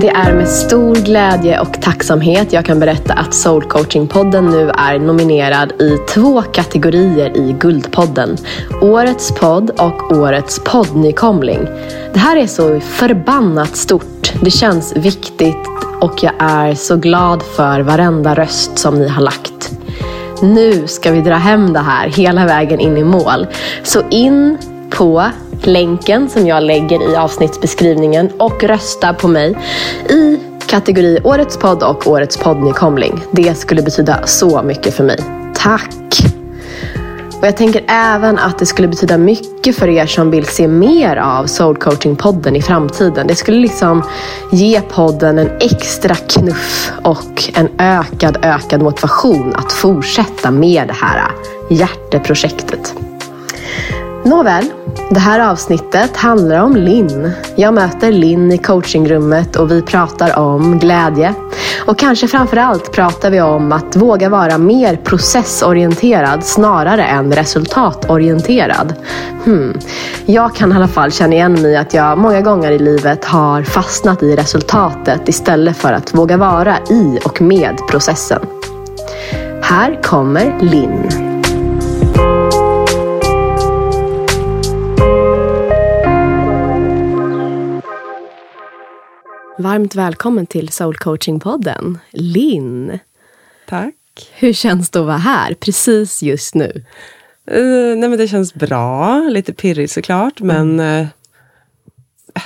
Det är med stor glädje och tacksamhet jag kan berätta att Soul Coaching-podden nu är nominerad i två kategorier i Guldpodden. Årets podd och Årets poddnykomling. Det här är så förbannat stort. Det känns viktigt och jag är så glad för varenda röst som ni har lagt. Nu ska vi dra hem det här hela vägen in i mål. Så in på länken som jag lägger i avsnittsbeskrivningen och rösta på mig i kategori Årets podd och Årets poddnykomling. Det skulle betyda så mycket för mig. Tack! Och jag tänker även att det skulle betyda mycket för er som vill se mer av Soul Coaching-podden i framtiden. Det skulle liksom ge podden en extra knuff och en ökad, ökad motivation att fortsätta med det här hjärteprojektet. Nåväl, det här avsnittet handlar om Linn. Jag möter Linn i coachingrummet och vi pratar om glädje. Och kanske framförallt pratar vi om att våga vara mer processorienterad snarare än resultatorienterad. Hmm. Jag kan i alla fall känna igen mig i att jag många gånger i livet har fastnat i resultatet istället för att våga vara i och med processen. Här kommer Linn. Varmt välkommen till Soul Coaching-podden, Linn. Tack. Hur känns det att vara här precis just nu? Uh, nej men det känns bra, lite pirrigt såklart, mm. men uh,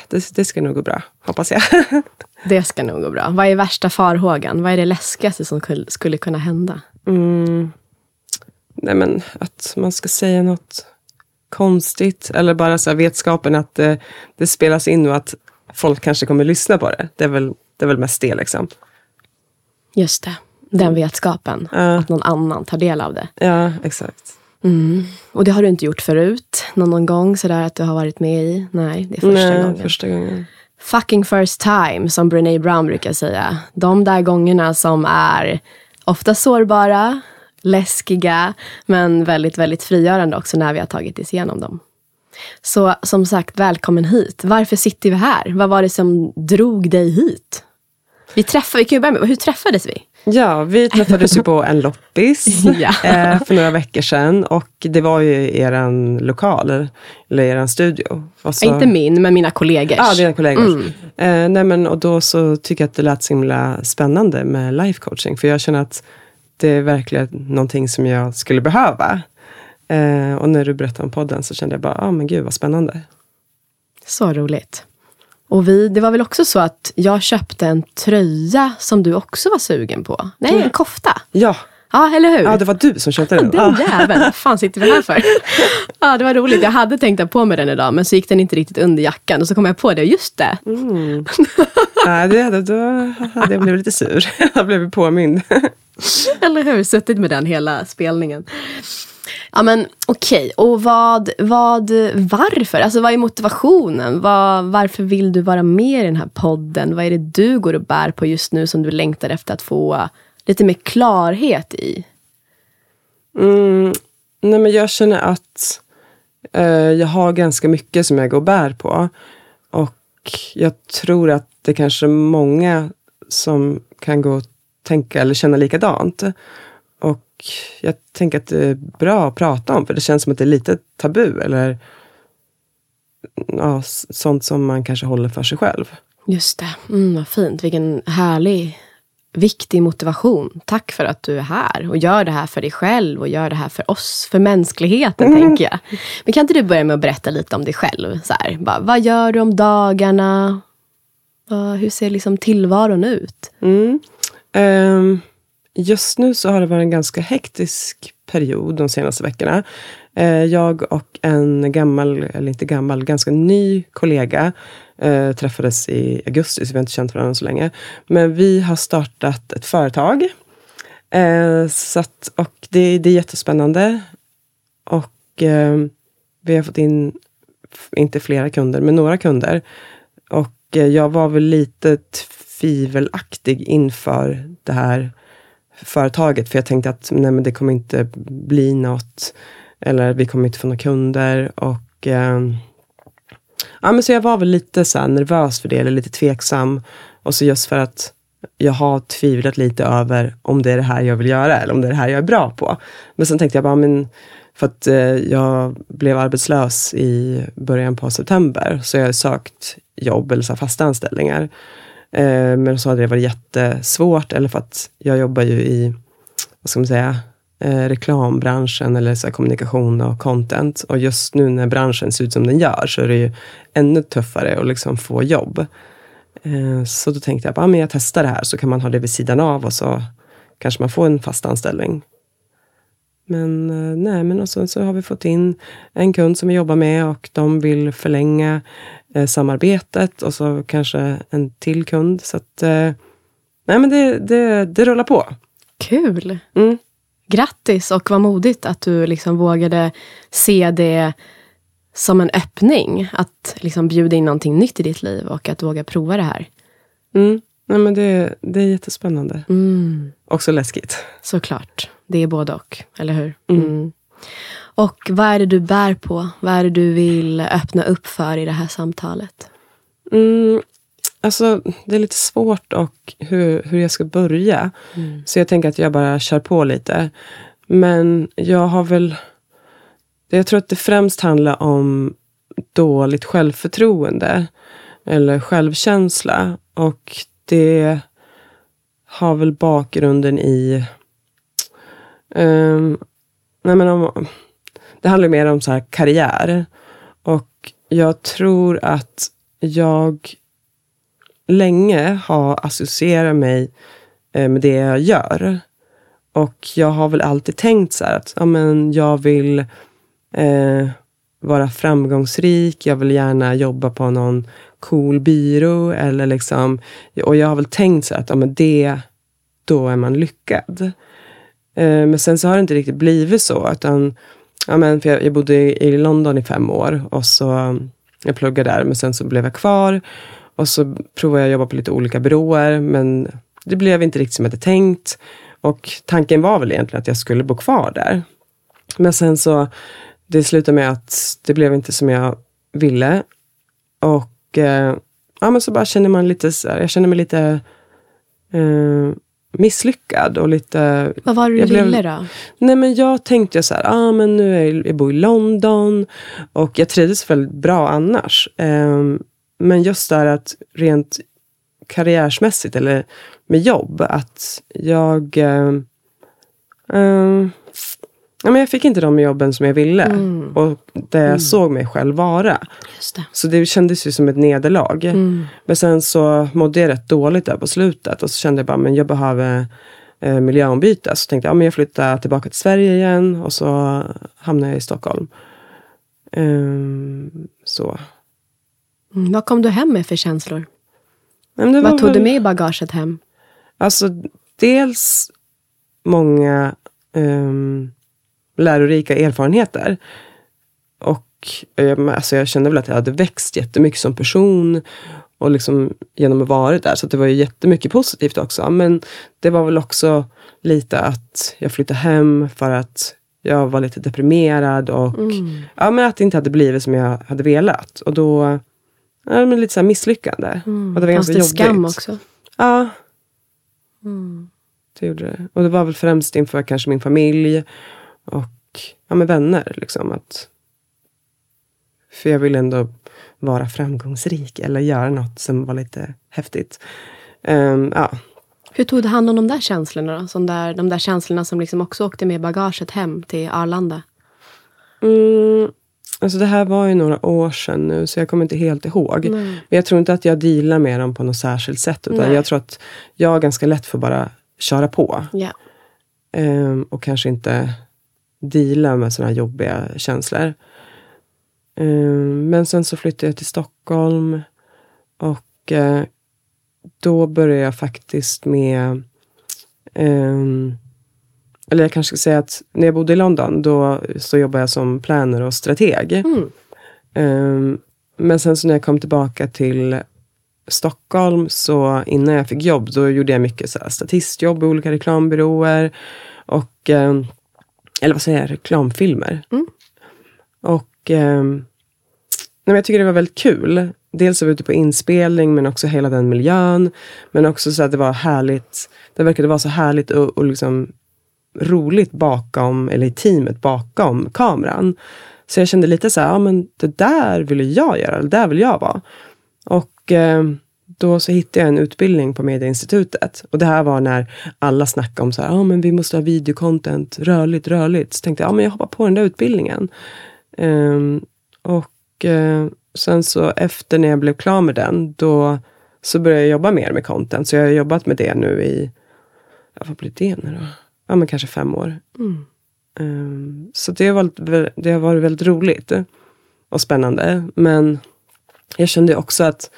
det, det, ska nog gå bra, hoppas jag. det ska nog gå bra. Vad är värsta farhågan? Vad är det läskigaste som skulle kunna hända? Mm. Nej men att man ska säga något konstigt, eller bara så vetskapen att det, det spelas in och att folk kanske kommer lyssna på det. Det är väl, det är väl mest det liksom. Just det. Den vetskapen. Uh. Att någon annan tar del av det. Ja, exakt. Mm. Och det har du inte gjort förut? Någon, någon gång sådär att du har varit med i? Nej, det är första Nej, gången. första gången. Fucking first time, som Brené Brown brukar säga. De där gångerna som är ofta sårbara, läskiga, men väldigt, väldigt frigörande också när vi har tagit oss igenom dem. Så som sagt, välkommen hit. Varför sitter vi här? Vad var det som drog dig hit? Vi träffade, vi kan ju börja med, hur träffades vi? Ja, vi träffades ju på en loppis ja. eh, för några veckor sedan och det var ju i er lokal, eller er studio. Så, Inte min, men mina kollegors. Ja, dina kollegors. Mm. Eh, nej men, och då så tycker jag att det lät så himla spännande med life coaching, för jag känner att det är verkligen någonting som jag skulle behöva. Eh, och när du berättade om podden så kände jag bara, ja ah, men gud vad spännande. Så roligt. Och vi, det var väl också så att jag köpte en tröja som du också var sugen på? Nej, en kofta. Ja. Ja, eller hur? Ja, det var du som köpte den. Den jäveln, vad fan sitter vi här för? Ja, det var roligt. Jag hade tänkt ha på mig den idag, men så gick den inte riktigt under jackan. Och så kom jag på det, just det. Mm. Nej, det, då hade jag blivit lite sur. Jag blev påmind. Eller hur? Suttit med den hela spelningen. Ja men okej, okay. och vad, vad, varför? Alltså vad är motivationen? Vad, varför vill du vara med i den här podden? Vad är det du går och bär på just nu som du längtar efter att få lite mer klarhet i? Mm, nej men jag känner att eh, jag har ganska mycket som jag går och bär på. Och jag tror att det kanske är många som kan gå och tänka eller känna likadant. Och jag tänker att det är bra att prata om, för det känns som att det är lite tabu. Eller ja, sånt som man kanske håller för sig själv. Just det. Mm, vad fint. Vilken härlig, viktig motivation. Tack för att du är här och gör det här för dig själv och gör det här för oss, för mänskligheten, mm. tänker jag. Men kan inte du börja med att berätta lite om dig själv? Så här, bara, vad gör du om dagarna? hur ser liksom tillvaron ut? Mm. Um Just nu så har det varit en ganska hektisk period de senaste veckorna. Eh, jag och en gammal, eller inte gammal, ganska ny kollega eh, träffades i augusti, så vi har inte känt varandra så länge. Men vi har startat ett företag. Eh, så att, och det, det är jättespännande. Och eh, vi har fått in, inte flera kunder, men några kunder. Och eh, jag var väl lite tvivelaktig inför det här företaget. För jag tänkte att nej, men det kommer inte bli något. Eller vi kommer inte få några kunder. Och, eh, ja, men så jag var väl lite så nervös för det, eller lite tveksam. Och så just för att jag har tvivlat lite över om det är det här jag vill göra eller om det är det här jag är bra på. Men sen tänkte jag bara, men för att eh, jag blev arbetslös i början på september, så jag har sökt jobb eller så fasta anställningar. Eh, men så hade det varit jättesvårt, eller för att jag jobbar ju i, vad ska man säga, eh, reklambranschen eller så kommunikation och content. Och just nu när branschen ser ut som den gör, så är det ju ännu tuffare att liksom få jobb. Eh, så då tänkte jag, att ah, men jag testar det här, så kan man ha det vid sidan av och så kanske man får en fast anställning. Men eh, nej, men och så, så har vi fått in en kund som vi jobbar med och de vill förlänga eh, samarbetet och så kanske en till kund. Så att, eh, nej men det, det, det rullar på. Kul! Mm. Grattis och vad modigt att du liksom vågade se det som en öppning. Att liksom bjuda in någonting nytt i ditt liv och att våga prova det här. Mm. Nej, men det, det är jättespännande. Mm. Också läskigt. Såklart. Det är både och, eller hur? Mm. Och vad är det du bär på? Vad är det du vill öppna upp för i det här samtalet? Mm, alltså, det är lite svårt och hur, hur jag ska börja. Mm. Så jag tänker att jag bara kör på lite. Men jag har väl... Jag tror att det främst handlar om dåligt självförtroende. Eller självkänsla. Och det har väl bakgrunden i Um, nej men om, det handlar mer om så här karriär. Och jag tror att jag länge har associerat mig eh, med det jag gör. Och jag har väl alltid tänkt så att ja, men jag vill eh, vara framgångsrik, jag vill gärna jobba på någon cool byrå. Eller liksom, och jag har väl tänkt så att ja, men det, då är man lyckad. Eh, men sen så har det inte riktigt blivit så. Utan, ja, men, för jag, jag bodde i, London i fem år och så mm, jag pluggade där, men sen så blev jag kvar. Och så provade jag att jobba på lite olika byråer, men det blev inte riktigt som jag hade tänkt. Och tanken var väl egentligen att jag skulle bo kvar där. Men sen så, det slutade med att det blev inte som jag ville. Och eh, ja, men så bara känner man lite, jag känner mig lite eh, misslyckad och lite... Vad var det du blev, ville då? Nej men jag tänkte så här, ah, men nu är jag, jag bor i London och jag trivdes väldigt bra annars. Um, men just där att rent karriärsmässigt eller med jobb, att jag um, um, Ja, men jag fick inte de jobben som jag ville mm. och där jag mm. såg mig själv vara. Det. Så det kändes ju som ett nederlag. Mm. Men sen så mådde jag rätt dåligt där på slutet och så kände jag bara men jag behöver eh, miljöombyte. Så tänkte jag ja, jag flyttar tillbaka till Sverige igen och så hamnade jag i Stockholm. Um, så. Mm, vad kom du hem med för känslor? vad tog väl, du med i bagaget hem? Alltså dels många um, lärorika erfarenheter. Och eh, alltså jag kände väl att jag hade växt jättemycket som person och liksom genom att vara där. Så det var ju jättemycket positivt också. Men det var väl också lite att jag flyttade hem för att jag var lite deprimerad och mm. ja, men att det inte hade blivit som jag hade velat. Och då, ja, men lite så misslyckande. Mm. Och det var Fanns det jobbigt. skam också? Ja. Mm. Det gjorde det. Och det var väl främst inför kanske min familj och ja, med vänner. Liksom, att, för jag ville ändå vara framgångsrik eller göra något som var lite häftigt. Um, ja. Hur tog du hand om de där känslorna? Då? Som där, de där känslorna som liksom också åkte med bagaget hem till Arlanda? Mm, alltså det här var ju några år sedan nu, så jag kommer inte helt ihåg. Mm. Men jag tror inte att jag dealar med dem på något särskilt sätt. Utan jag tror att jag ganska lätt att bara köra på. Yeah. Um, och kanske inte deala med sådana här jobbiga känslor. Um, men sen så flyttade jag till Stockholm och uh, då började jag faktiskt med um, eller jag kanske ska säga att när jag bodde i London då så jobbade jag som planer och strateg. Mm. Um, men sen så när jag kom tillbaka till Stockholm så innan jag fick jobb då gjorde jag mycket så statistjobb i olika reklambyråer. Och um, eller vad säger jag, reklamfilmer. Mm. Och eh, nej, jag tycker det var väldigt kul. dels att vara ute på inspelning, men också hela den miljön. Men också så att det var härligt. Det verkade vara så härligt och, och liksom roligt bakom, eller i teamet bakom kameran. Så jag kände lite så här, ja men det där vill jag göra, det där vill jag vara. Och eh, då så hittade jag en utbildning på Medieinstitutet. Och det här var när alla snackade om så här, ja men vi måste ha videocontent, rörligt, rörligt. Så tänkte jag, ja men jag hoppar på den där utbildningen. Um, och uh, sen så efter när jag blev klar med den, då så började jag jobba mer med content. Så jag har jobbat med det nu i, ja, vad blir det nu då? Ja men kanske fem år. Mm. Um, så det har, varit, det har varit väldigt roligt och spännande. Men jag kände också att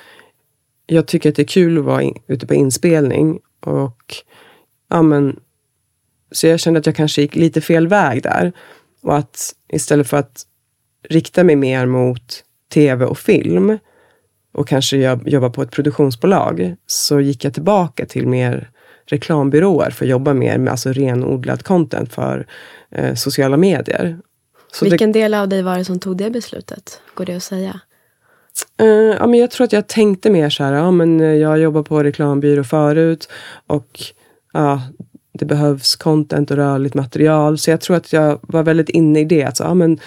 jag tycker att det är kul att vara in, ute på inspelning. Och, ja, men, så jag kände att jag kanske gick lite fel väg där. Och att istället för att rikta mig mer mot tv och film och kanske jobba på ett produktionsbolag, så gick jag tillbaka till mer reklambyråer för att jobba mer med alltså renodlad content för eh, sociala medier. Så Vilken det, del av dig var det som tog det beslutet? Går det att säga? Uh, ja, men jag tror att jag tänkte mer så här, ja, men eh, jag jobbar på reklambyrå förut och ja, det behövs content och rörligt material. Så jag tror att jag var väldigt inne i det. Alltså, ja, men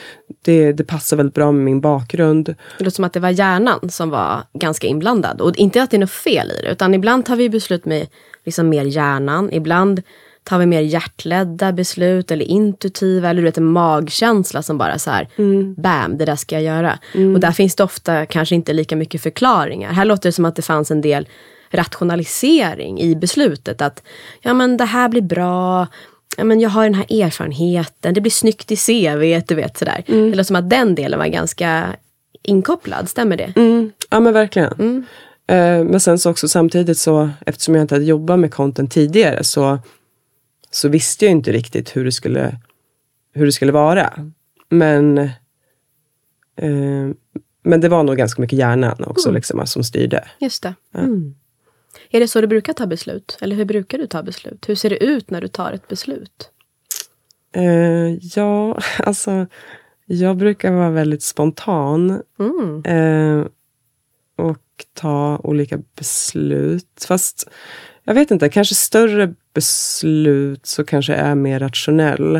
det, det passar väldigt bra med min bakgrund. Det låter som att det var hjärnan som var ganska inblandad. Och inte att det är något fel i det, utan ibland tar vi beslut med liksom mer hjärnan. Ibland tar vi mer hjärtledda beslut eller intuitiva eller du vet en magkänsla som bara så här, mm. bam, det där ska jag göra. Mm. Och där finns det ofta kanske inte lika mycket förklaringar. Här låter det som att det fanns en del rationalisering i beslutet. Att ja men det här blir bra, ja, men jag har den här erfarenheten, det blir snyggt i CV, du vet sådär. Mm. Det låter som att den delen var ganska inkopplad, stämmer det? Mm. Ja men verkligen. Mm. Uh, men sen så också samtidigt så, eftersom jag inte hade jobbat med content tidigare så så visste jag inte riktigt hur det skulle, hur det skulle vara. Men, eh, men det var nog ganska mycket hjärnan också mm. liksom, som styrde. Just det. Ja. Mm. Är det så du brukar ta beslut? Eller hur brukar du ta beslut? Hur ser det ut när du tar ett beslut? Eh, ja, alltså jag brukar vara väldigt spontan. Mm. Eh, och ta olika beslut. Fast jag vet inte, kanske större beslut så kanske är mer rationell.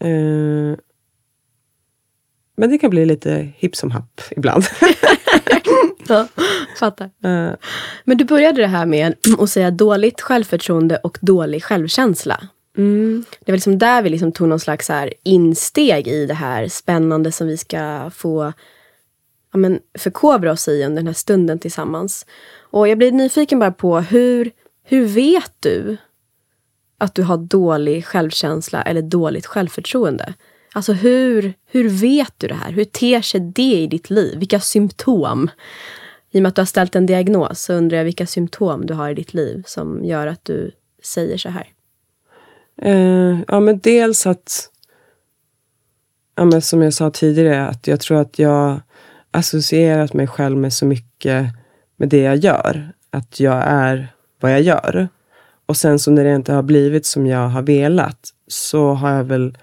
Eh, men det kan bli lite hipp som happ ibland. ja, fattar. Uh. Men du började det här med att säga dåligt självförtroende och dålig självkänsla. Mm. Det var liksom där vi liksom tog någon slags här insteg i det här spännande som vi ska få ja, men, förkovra oss i under den här stunden tillsammans. Och jag blir nyfiken bara på hur, hur vet du att du har dålig självkänsla eller dåligt självförtroende? Alltså hur, hur vet du det här? Hur ter sig det i ditt liv? Vilka symptom? I och med att du har ställt en diagnos så undrar jag vilka symptom du har i ditt liv som gör att du säger så här. Uh, ja, men dels att, ja, men som jag sa tidigare, att jag tror att jag associerat mig själv med så mycket med det jag gör. Att jag är vad jag gör. Och sen så när det inte har blivit som jag har velat så har jag väl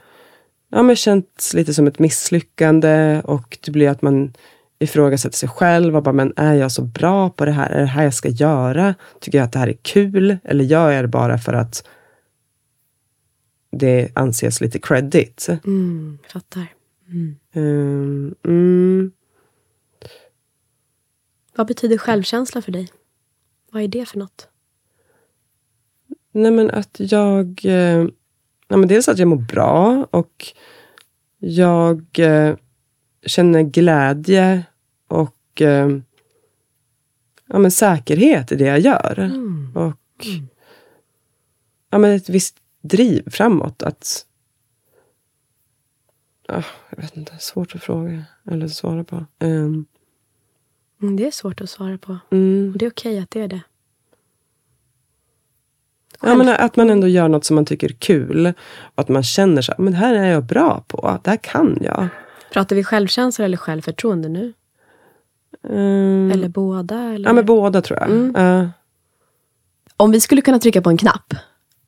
ja, men känt lite som ett misslyckande och det blir att man ifrågasätter sig själv och bara, men är jag så bra på det här? Är det här jag ska göra? Tycker jag att det här är kul? Eller gör jag det bara för att det anses lite credit? Mm, fattar. Mm. Um, mm. Vad betyder självkänsla för dig? Vad är det för något? Nej men att jag... Eh, nej men dels att jag mår bra och jag eh, känner glädje och eh, ja, men säkerhet i det jag gör. Mm. Och mm. ja, men ett visst driv framåt. Att, ja, jag vet inte, svårt att fråga eller svara på. Um, det är svårt att svara på. Mm. Och det är okej att det är det. Ja, men att man ändå gör något som man tycker är kul. Och att man känner så men det här är jag bra på. Det här kan jag. Pratar vi självkänsla eller självförtroende nu? Mm. Eller båda? Eller? Ja, men båda tror jag. Mm. Uh. Om vi skulle kunna trycka på en knapp.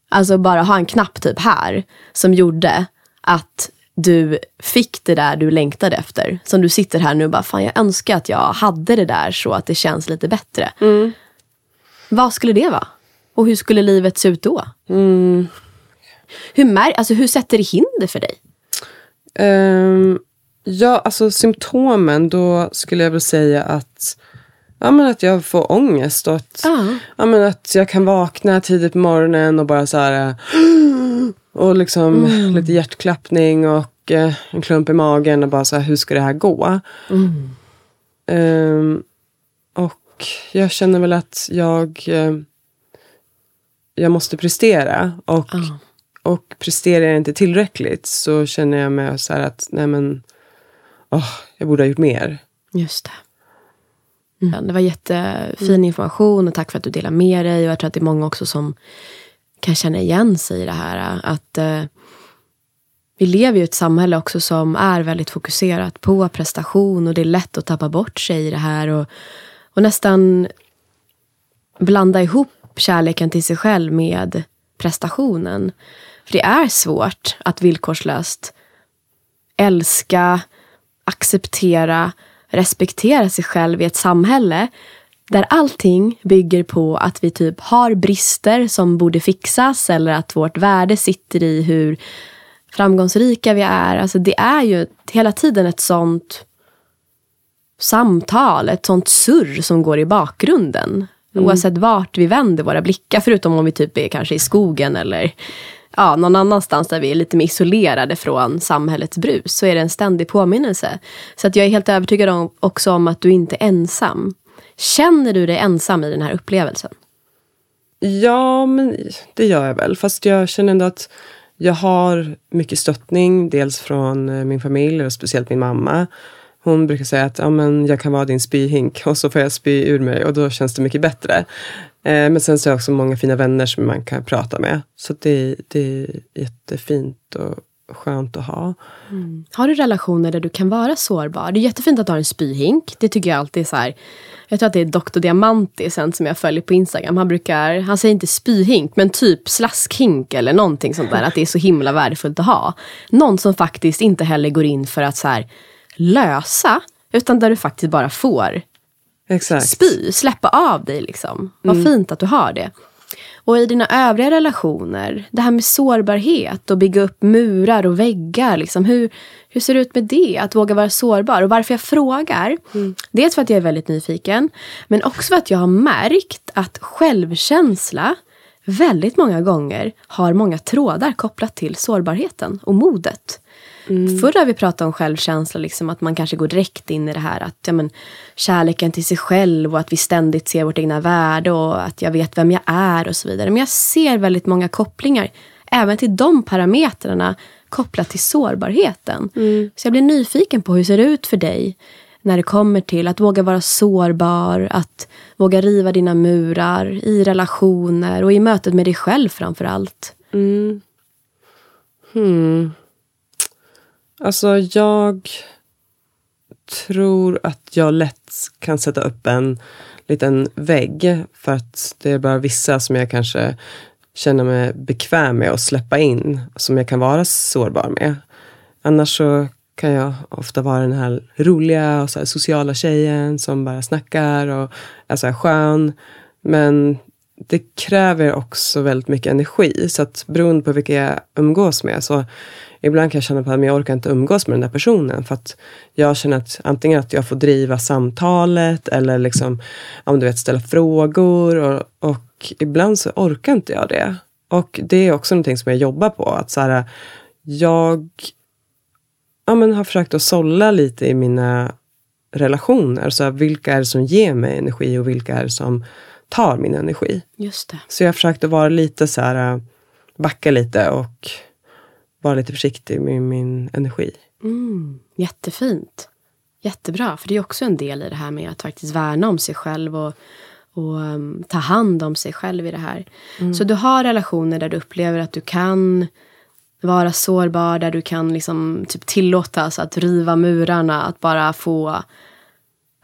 Alltså bara ha en knapp typ här. Som gjorde att du fick det där du längtade efter. Som du sitter här nu och bara, fan jag önskar att jag hade det där så att det känns lite bättre. Mm. Vad skulle det vara? Och hur skulle livet se ut då? Mm. Hur, mär, alltså, hur sätter det hinder för dig? Um, ja, alltså symptomen, då skulle jag väl säga att Ja, men att jag får ångest och att, Ja. ja, men att jag kan vakna tidigt på morgonen och bara så här... Och liksom lite hjärtklappning och eh, en klump i magen och bara så här, hur ska det här gå? Ehm, och jag känner väl att jag, eh, jag måste prestera. Och, Ja. och presterar jag inte tillräckligt så känner jag mig så här att nej men, åh, jag borde ha gjort mer. Just det. Mm. Det var jättefin information och tack för att du delar med dig. Och jag tror att det är många också som kan känna igen sig i det här. Att eh, vi lever ju i ett samhälle också som är väldigt fokuserat på prestation och det är lätt att tappa bort sig i det här. Och, och nästan blanda ihop kärleken till sig själv med prestationen. För det är svårt att villkorslöst älska, acceptera, respektera sig själv i ett samhälle där allting bygger på att vi typ har brister som borde fixas eller att vårt värde sitter i hur framgångsrika vi är. Alltså det är ju hela tiden ett sånt samtal, ett sånt surr som går i bakgrunden. Oavsett vart vi vänder våra blickar, förutom om vi typ är kanske i skogen eller ja, någon annanstans där vi är lite mer isolerade från samhällets brus, så är det en ständig påminnelse. Så att jag är helt övertygad om, också om att du inte är ensam. Känner du dig ensam i den här upplevelsen? Ja, men det gör jag väl. Fast jag känner ändå att jag har mycket stöttning. Dels från eh, min familj och speciellt min mamma. Hon brukar säga att ja, men jag kan vara din spyhink och så får jag spy ur mig och då känns det mycket bättre. Eh, men sen så har jag också många fina vänner som man kan prata med. Så det, det är jättefint och skönt att ha. Mm. Har du relationer där du kan vara sårbar? Det är jättefint att du har en spyhink. Det tycker jag alltid är så här. Jag tror att det är Dr. Diamantis en som jag följer på Instagram. Han brukar, han säger inte spyhink, men typ slaskhink eller någonting sånt där. Att det är så himla värdefullt att ha. Någon som faktiskt inte heller går in för att så här lösa, utan där du faktiskt bara får Exakt. spy, släppa av dig liksom. Vad fint att du har det. Och i dina övriga relationer, det här med sårbarhet och bygga upp murar och väggar. Liksom, hur, hur ser det ut med det? Att våga vara sårbar. Och varför jag frågar, dels för att jag är väldigt nyfiken, men också för att jag har märkt att självkänsla väldigt många gånger har många trådar kopplat till sårbarheten och modet. Förr har vi pratat om självkänsla, liksom att man kanske går direkt in i det här att ja, men, kärleken till sig själv och att vi ständigt ser vårt egna värde och att jag vet vem jag är och så vidare. Men jag ser väldigt många kopplingar även till de parametrarna kopplat till sårbarheten. Så jag blir nyfiken på hur det ser ut för dig när det kommer till att våga vara sårbar, att våga riva dina murar i relationer och i mötet med dig själv framför allt. Alltså jag tror att jag lätt kan sätta upp en liten vägg. För att det är bara vissa som jag kanske känner mig bekväm med att släppa in. Som jag kan vara sårbar med. Annars så kan jag ofta vara den här roliga och så här sociala tjejen som bara snackar och är så här skön. Men det kräver också väldigt mycket energi. Så att beroende på vilka jag umgås med så ibland kan jag känna på att jag orkar inte umgås med den där personen. För att jag känner att antingen att jag får driva samtalet eller liksom, om du vet, ställa frågor. Och, och ibland så orkar inte jag det. Och det är också någonting som jag jobbar på. Att så här, jag ja, men har försökt att sålla lite i mina relationer. Så här, vilka är det som ger mig energi och vilka är det som tar min energi. Just det. Så jag försökte vara lite så här, äh, backa lite och vara lite försiktig med min energi. Mm, jättefint. Jättebra, för det är också en del i det här med att faktiskt värna om sig själv och, och um, ta hand om sig själv i det här. Så du har relationer där du upplever att du kan vara sårbar, där du kan liksom typ tillåtas att riva murarna, att bara få,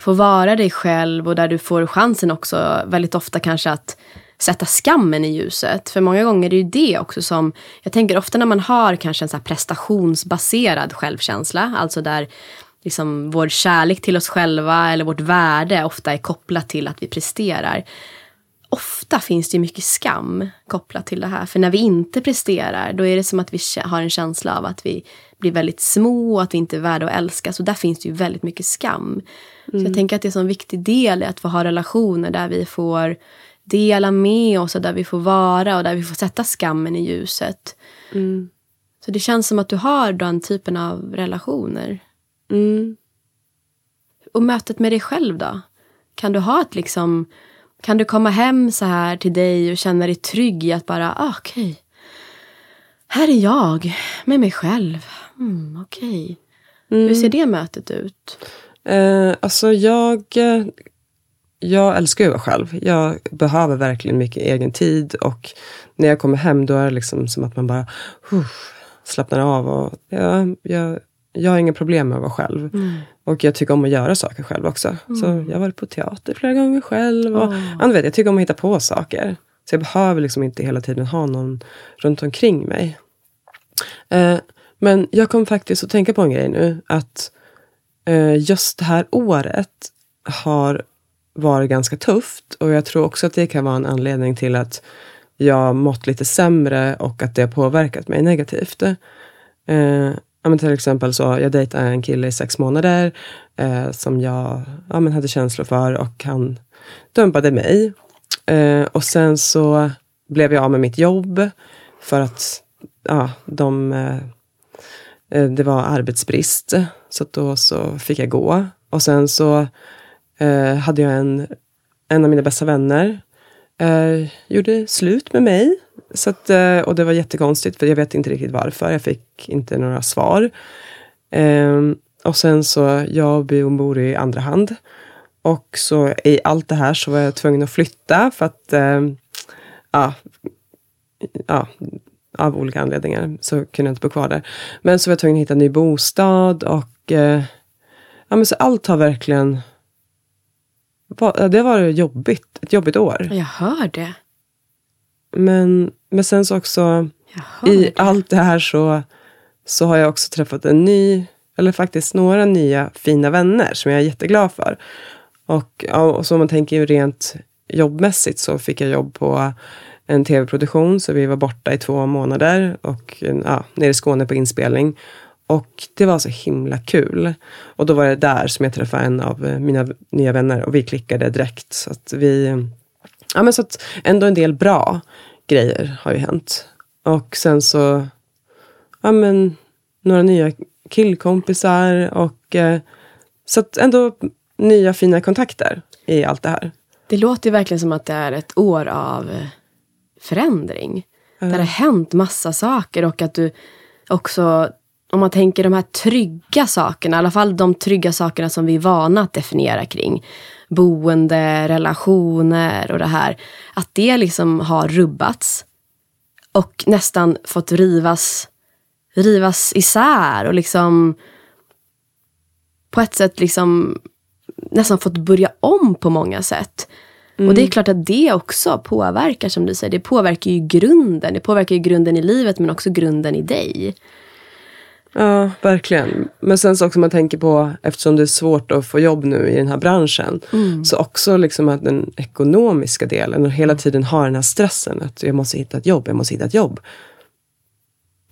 få vara dig själv och där du får chansen också väldigt ofta kanske att sätta skammen i ljuset. För många gånger är det ju det också som, jag tänker ofta när man har kanske en så prestationsbaserad självkänsla, alltså där liksom vår kärlek till oss själva eller vårt värde ofta är kopplat till att vi presterar. Ofta finns det mycket skam kopplat till det här. För när vi inte presterar, då är det som att vi har en känsla av att vi blir väldigt små, att vi inte är värda att älska. Så där finns det ju väldigt mycket skam. Mm. Så jag mm. tänker att det är en viktig del i att få ha relationer där vi får dela med oss och där vi får vara och där vi får sätta skammen i ljuset. Mm. Så det känns som att du har den typen av relationer. Mm. Och mötet med dig själv då? Kan du ha ett liksom... Kan du komma hem så här till dig och känna dig trygg i att bara, ah, okej. Okay. Här är jag med mig själv. Mm, okej. Okay. Mm. Hur ser det mötet ut? Eh, alltså jag, jag älskar ju att vara själv. Jag behöver verkligen mycket egen tid och när jag kommer hem då är det liksom som att man bara uh, slappnar av. Och, ja, jag, jag har inga problem med att vara själv. Mm. Och jag tycker om att göra saker själv också. Mm. Så jag har varit på teater flera gånger själv. Och, oh. vet, jag tycker om att hitta på saker. Så jag behöver liksom inte hela tiden ha någon runt omkring mig. Eh, men jag kom faktiskt att tänka på en grej nu. Att eh, just det här året har varit ganska tufft. Och jag tror också att det kan vara en anledning till att jag mått lite sämre och att det har påverkat mig negativt. Eh, ja, men till exempel så, jag dejtade en kille i sex månader eh, som jag ja, men hade känslor för och han dumpade mig. Eh, och sen så blev jag av med mitt jobb för att ja, de, eh, Eh, det var arbetsbrist. Så då så fick jag gå. Och sen så eh, hade jag en, en av mina bästa vänner eh, gjorde slut med mig så att, eh, och det var jättekonstigt för jag vet inte riktigt varför. Jag fick inte några svar. Ehm, och sen så, jag och bor i andra hand. Och så i allt det här så var jag tvungen att flytta för att, eh, ja, ja, av olika anledningar så kunde jag inte bo kvar där. Men så var jag tvungen att hitta en ny bostad och uh, ja, men så allt har verkligen det var jobbigt, ett jobbigt år. Jag hör det. Men, men sen så också, i det. allt det här så, så har jag också träffat en ny, eller faktiskt några nya fina vänner som jag är jätteglad för. Och, och så om man tänker ju rent jobbmässigt så fick jag jobb på en tv-produktion, så vi var borta i två månader och eh, ja, nere i Skåne på inspelning. Och det var så himla kul. Och då var det där som jag träffade en av eh, mina nya vänner och vi klickade direkt. Så att vi ja, men så att ändå en del bra grejer har ju hänt. Och sen så, ja men, några nya killkompisar och eh, så att ändå nya fina kontakter i allt det här. Det låter verkligen som att det är ett år av eh, förändring. Mm. Där det har hänt massa saker och att du också, om man tänker de här trygga sakerna, i alla fall de trygga sakerna som vi är vana att definiera kring boende, relationer och det här. Att det liksom har rubbats och nästan fått rivas, rivas isär och liksom på ett sätt liksom nästan fått börja om på många sätt. Mm. Och det är klart att det också påverkar, som du säger. Det påverkar ju grunden. Det påverkar ju grunden i livet men också grunden i dig. Ja, verkligen. Men sen så också man tänker på, eftersom det är svårt att få jobb nu i den här branschen, mm. så också liksom att den ekonomiska delen och hela tiden ha den här stressen att jag måste hitta ett jobb, jag måste hitta ett jobb.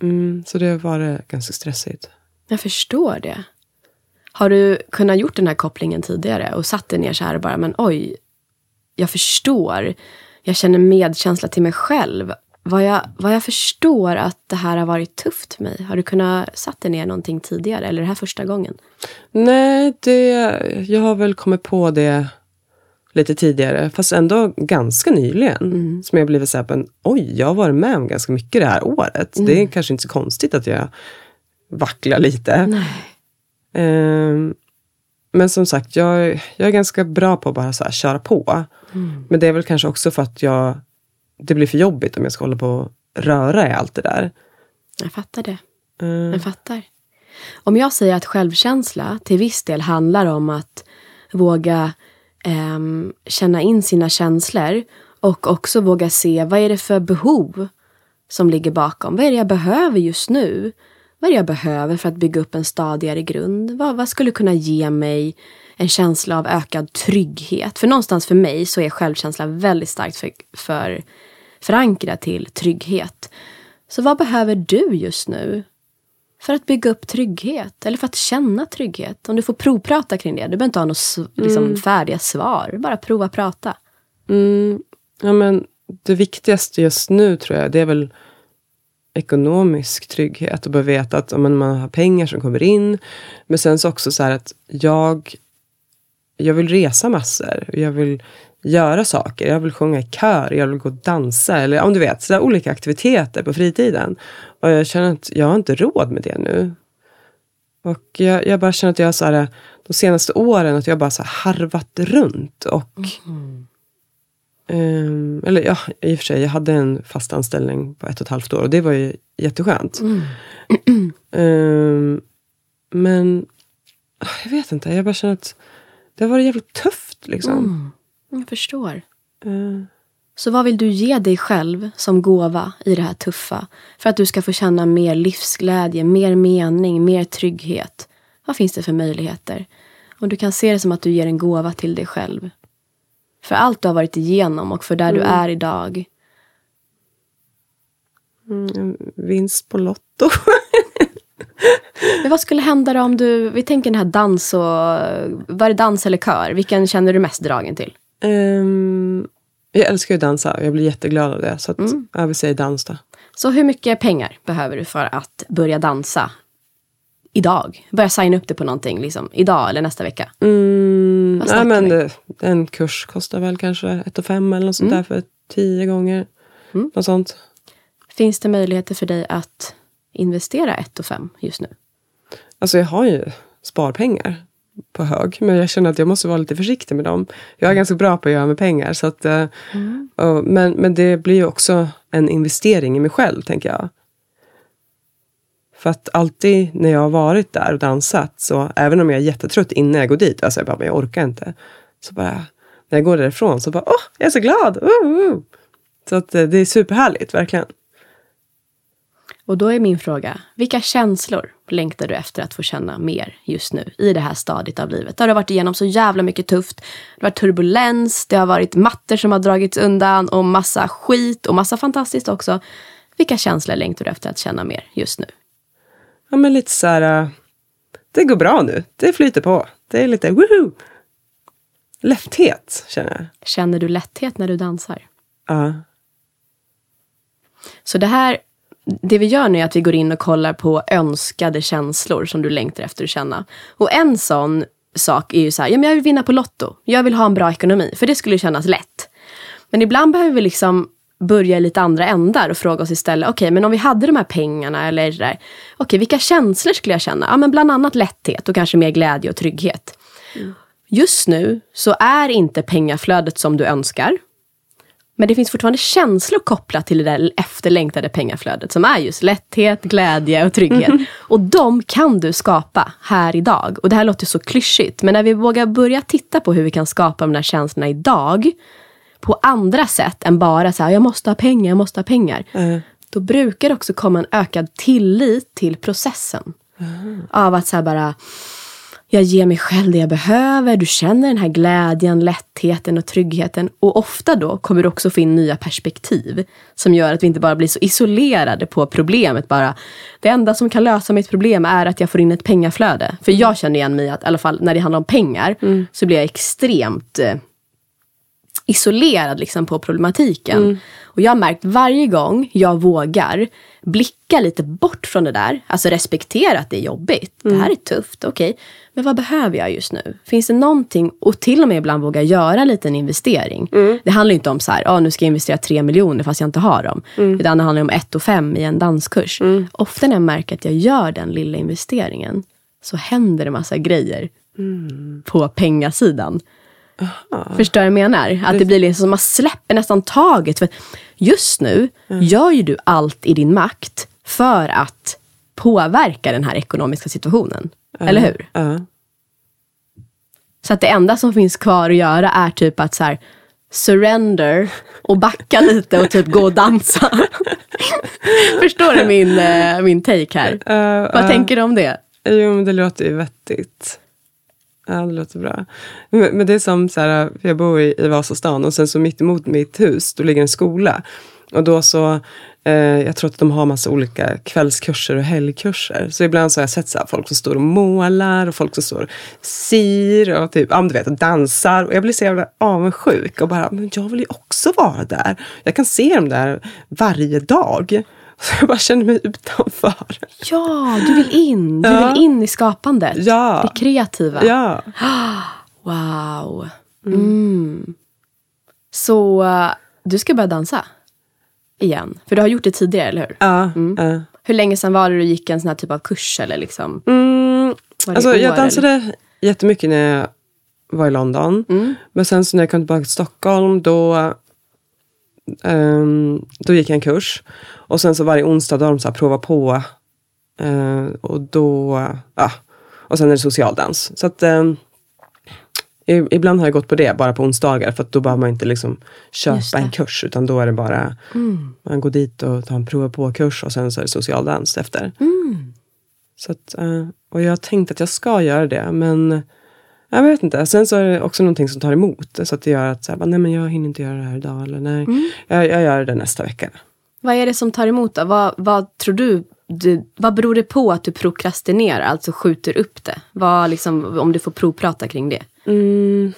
Mm, så det har varit ganska stressigt. Jag förstår det. Har du kunnat gjort den här kopplingen tidigare och satt dig ner så här och bara, men oj, jag förstår. Jag känner medkänsla till mig själv vad jag, vad jag förstår att det här har varit tufft för mig. Har du kunnat satt dig ner någonting tidigare eller är det här första gången? Nej, det, jag har väl kommit på det lite tidigare, fast ändå ganska nyligen. Mm. Som jag blivit så här, men, oj, jag har varit med om ganska mycket det här året. Mm. Det är kanske inte så konstigt att jag vacklar lite. Um, men som sagt, jag, jag är ganska bra på att bara så här, köra på. Mm. Men det är väl kanske också för att jag det blir för jobbigt om jag ska hålla på och röra i allt det där. Jag fattar det. Mm. Jag fattar. Om jag säger att självkänsla till viss del handlar om att våga eh, känna in sina känslor Och också våga se vad är det för behov som ligger bakom. Vad är det jag behöver just nu? Vad är det jag behöver för att bygga upp en stadigare grund? Vad, vad skulle kunna ge mig en känsla av ökad trygghet? För någonstans för mig så är självkänsla väldigt starkt för, för förankrad till trygghet. Så vad behöver du just nu? För att bygga upp trygghet eller för att känna trygghet. Om du får provprata kring det. Du behöver inte ha några liksom, mm. färdiga svar. Bara prova prata. Mm. Ja, men det viktigaste just nu tror jag, det är väl ekonomisk trygghet. Och bara veta att om man har pengar som kommer in. Men sen så också så här att jag, jag vill resa massor. Jag vill göra saker. Jag vill sjunga i kör, jag vill gå och dansa. Eller om du vet, så olika aktiviteter på fritiden. Och jag känner att jag har inte råd med det nu. Och jag, jag bara känner att jag så här, de senaste åren att jag bara så harvat runt. Och, mm. um, eller ja, i och för sig, jag hade en fast anställning på ett och ett halvt år och det var ju jätteskönt. Mm. um, men jag vet inte, jag bara känner att det har varit jävligt tufft. Liksom. Mm. Jag förstår. Mm. Så vad vill du ge dig själv som gåva i det här tuffa? För att du ska få känna mer livsglädje, mer mening, mer trygghet. Vad finns det för möjligheter? Och du kan se det som att du ger en gåva till dig själv. För allt du har varit igenom och för där mm. du är idag. Mm, vinst på Lotto. Men vad skulle hända då om du, vi tänker den här dans och, var det dans eller kör? Vilken känner du mest dragen till? Um, jag älskar ju att dansa. Jag blir jätteglad av det. Så att, mm. jag vill säga dans då. Så hur mycket pengar behöver du för att börja dansa idag? Börja signa upp dig på någonting liksom, idag eller nästa vecka? Mm, nej, men det, en kurs kostar väl kanske 1 5 eller något sånt mm. där för tio gånger. Mm. Något sånt. Finns det möjligheter för dig att investera 1 5 just nu? Alltså jag har ju sparpengar på hög. Men jag känner att jag måste vara lite försiktig med dem. Jag är ganska bra på att göra med pengar. Så att, eh, mm. och, men, men det blir ju också en investering i mig själv, tänker jag. För att alltid när jag har varit där och dansat, så även om jag är jättetrött innan jag går dit, alltså jag bara, men jag orkar inte. Så bara, när jag går därifrån så bara, åh, jag är så glad! Uh, uh. Så att eh, det är superhärligt, verkligen. Och då är min fråga, vilka känslor längtar du efter att få känna mer just nu i det här stadiet av livet? Där du har varit igenom så jävla mycket tufft. Det har varit turbulens, det har varit mattor som har dragits undan och massa skit och massa fantastiskt också. Vilka känslor längtar du efter att känna mer just nu? Ja, men lite så här, äh, det går bra nu. Det flyter på. Det är lite woohoo! Lätthet, känner jag. Känner du lätthet när du dansar? Ja. Uh. Så det här det vi gör nu är att vi går in och kollar på önskade känslor som du längtar efter att känna. Och en sån sak är ju så här, ja, men jag vill vinna på Lotto. Jag vill ha en bra ekonomi, för det skulle kännas lätt. Men ibland behöver vi liksom börja i lite andra ändar och fråga oss istället, okej, okay, men om vi hade de här pengarna eller okej, okay, vilka känslor skulle jag känna? Ja, men bland annat lätthet och kanske mer glädje och trygghet. Mm. Just nu så är inte pengaflödet som du önskar. Men det finns fortfarande känslor kopplat till det där efterlängtade pengaflödet som är just lätthet, glädje och trygghet. Mm. Och de kan du skapa här idag. Och det här låter så klyschigt, men när vi vågar börja titta på hur vi kan skapa de där känslorna idag på andra sätt än bara så här, jag måste ha pengar, jag måste ha pengar. Mm. Då brukar det också komma en ökad tillit till processen. Mm. Av att så bara jag ger mig själv det jag behöver. Du känner den här glädjen, lättheten och tryggheten. Och ofta då kommer du också få in nya perspektiv. Som gör att vi inte bara blir så isolerade på problemet. Bara, det enda som kan lösa mitt problem är att jag får in ett pengaflöde. För jag känner igen mig att i alla fall när det handlar om pengar mm. så blir jag extremt eh, isolerad liksom, på problematiken. Mm. Och jag har märkt varje gång jag vågar blicka lite bort från det där, alltså respektera att det är jobbigt. Mm. Det här är tufft, okej. Okay. Men vad behöver jag just nu? Finns det någonting, och till och med ibland våga göra en liten investering. Mm. Det handlar inte om så här, ah, nu ska jag investera tre miljoner fast jag inte har dem. Mm. Utan det handlar om ett och fem i en danskurs. Mm. Ofta när jag märker att jag gör den lilla investeringen så händer det massa grejer mm. på pengasidan. Aha. Förstår du vad jag menar? Att det blir liksom som man släpper nästan taget. För just nu mm. gör ju du allt i din makt för att påverka den här ekonomiska situationen. Uh, Eller hur? Uh. Så att det enda som finns kvar att göra är typ att så här, surrender och backa lite och typ gå och dansa. Förstår du min, eh, min take här? Uh, Vad uh, tänker du om det? Jo, men det låter ju vettigt. Ja, det låter bra. Men, men det är som så här, jag bor i, i Vasastan och sen så mitt emot mitt hus, då ligger en skola. Och då så, eh, jag tror att de har massa olika kvällskurser och helgkurser. Så ibland så har jag sett så här, folk som står och målar och folk som står och syr och typ, ja, du vet, och dansar. Och jag blir så jävla avundsjuk och bara, men jag vill ju också vara där. Jag kan se dem där varje dag. Så jag bara känner mig utanför. Ja, du vill in. Du Ja. vill in i skapandet. Ja. Det kreativa. Ja. Wow. Mm. Så eh, du ska börja dansa? Igen? För du har gjort det tidigare, eller hur? Ja. ja. Hur länge sedan var det du gick en sån här typ av kurs? Eller liksom? Mm, alltså, i jag år, dansade jättemycket när jag var i London. Mm. Men sen så när jag kom tillbaka till Stockholm då, ehm, då gick jag en kurs. Och sen så varje onsdag då har de så här prova på. Eh, och då, ja. Och sen är det socialdans. Så att i- Ibland har jag gått på det bara på onsdagar för att då behöver man inte liksom köpa en kurs utan då är det bara Mm. man går dit och tar en prova på-kurs och sen så är det socialdans efter. Mm. Så att, eh, och jag har tänkt att jag ska göra det, men jag vet inte. Sen så är det också någonting som tar emot. Så att det gör att så här, nej men jag hinner inte göra det här idag. Eller nej, Mm. jag, jag gör det nästa vecka. Vad är det som tar emot då? Vad, vad tror du, du, vad beror det på att du prokrastinerar, alltså skjuter upp det? Vad liksom, om du får provprata kring det. Mm,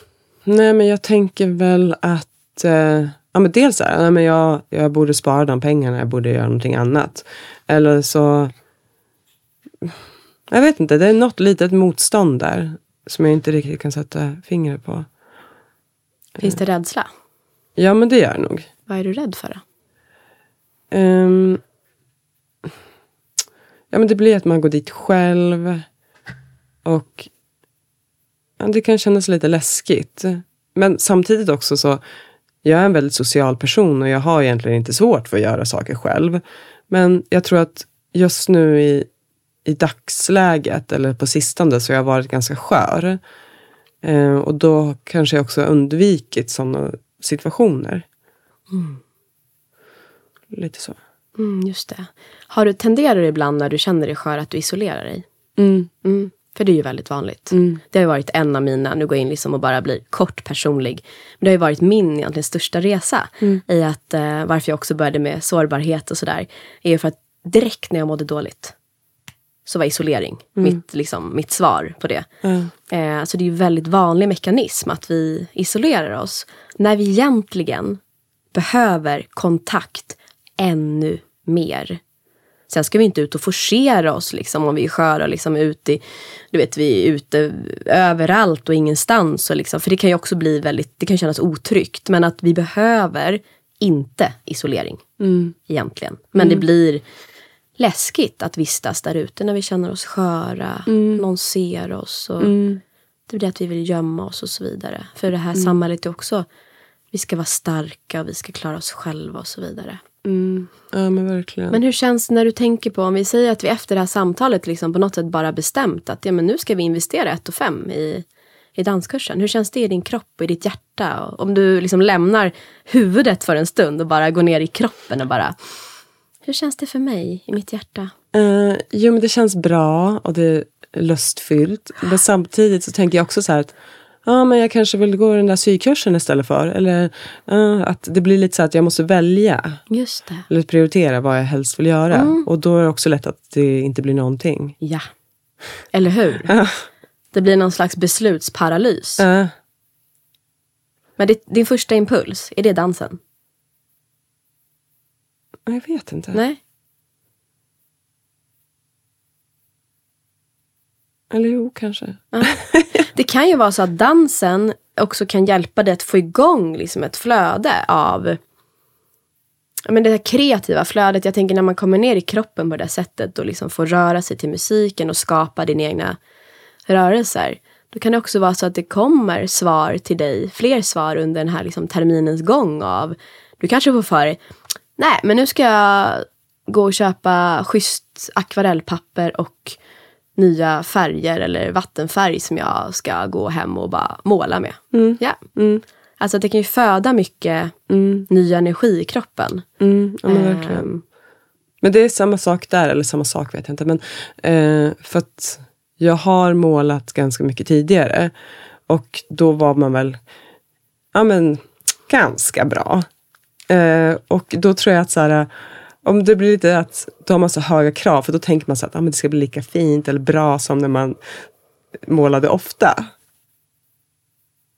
nej men jag tänker väl att eh, ja, men dels här, nej, men jag, jag borde spara de pengarna, jag borde göra någonting annat. Eller så, jag vet inte, det är något litet motstånd där som jag inte riktigt kan sätta fingret på. Finns det rädsla? Ja men det gör jag nog. Vad är du rädd för då? Um, ja, men det blir att man går dit själv. Och ja, det kan kännas lite läskigt. Men samtidigt också så, jag är en väldigt social person och jag har egentligen inte svårt för att göra saker själv. Men jag tror att just nu i, i dagsläget, eller på sistone, så har jag varit ganska skör. Eh, och då kanske jag också har undvikit sådana situationer. Mm. Lite så. Mm, just det. Har du, tenderar du ibland när du känner dig skör att du isolerar dig? Mm. Mm, för det är ju väldigt vanligt. Mm. Det har ju varit en av mina, nu går jag in liksom och bara blir kort personlig. Men det har ju varit min egentligen största resa. I att eh, varför jag också började med sårbarhet och sådär. Är ju för att direkt när jag mådde dåligt. Så var isolering mitt, liksom, mitt svar på det. Eh, så det är ju väldigt vanlig mekanism att vi isolerar oss. När vi egentligen behöver kontakt ännu mer. Sen ska vi inte ut och forcera oss liksom, om vi är sköra. Liksom, ut i, du vet, vi är ute överallt och ingenstans. Och liksom, för det kan ju också bli väldigt, det kan kännas otryggt. Men att vi behöver inte isolering Mm. egentligen. Men det blir läskigt att vistas där ute när vi känner oss sköra. Någon ser oss. Och Mm. Det blir att vi vill gömma oss och så vidare. För det här samhället är också, vi ska vara starka och vi ska klara oss själva och så vidare. Mm. Ja men verkligen. Men hur känns det när du tänker på, om vi säger att vi efter det här samtalet liksom på något sätt bara bestämt att ja, men nu ska vi investera 1 och 5 i, i danskursen. Hur känns det i din kropp och i ditt hjärta? Och om du liksom lämnar huvudet för en stund och bara går ner i kroppen och bara hur känns det för mig i mitt hjärta? Eh, jo men det känns bra och det är lustfyllt. Men samtidigt så tänker jag också så här att ja, men jag kanske vill gå den där sykursen istället för. Eller eh, att det blir lite så att jag måste välja. Just det. Eller prioritera vad jag helst vill göra. Och då är det också lätt att det inte blir någonting. Ja. Eller hur? Ja. Det blir någon slags beslutsparalys. Eh, Men ditt, din första impuls, är det dansen? jag vet inte. Nej? Eller jo, kanske. Det kan ju vara så att dansen också kan hjälpa dig att få igång liksom ett flöde av men det här kreativa flödet. Jag tänker när man kommer ner i kroppen på det här sättet och liksom får röra sig till musiken och skapa dina egna rörelser. Då kan det också vara så att det kommer svar till dig, fler svar under den här liksom terminens gång av du kanske får för dig, nej men nu ska jag gå och köpa schysst akvarellpapper och nya färger eller vattenfärg som jag ska gå hem och bara måla med. Ja. Mm. Alltså det kan ju föda mycket Mm, ny energi i kroppen. mm, ja, men verkligen. Ehm, Men det är samma sak där, eller samma sak vet jag inte. Men, eh, för att jag har målat ganska mycket tidigare. Och då var man väl ja, men, ganska bra. Eh, och då tror jag att så här, om det blir lite att då har man så höga krav, för då tänker man så att ah, men det ska bli lika fint eller bra som när man målade ofta.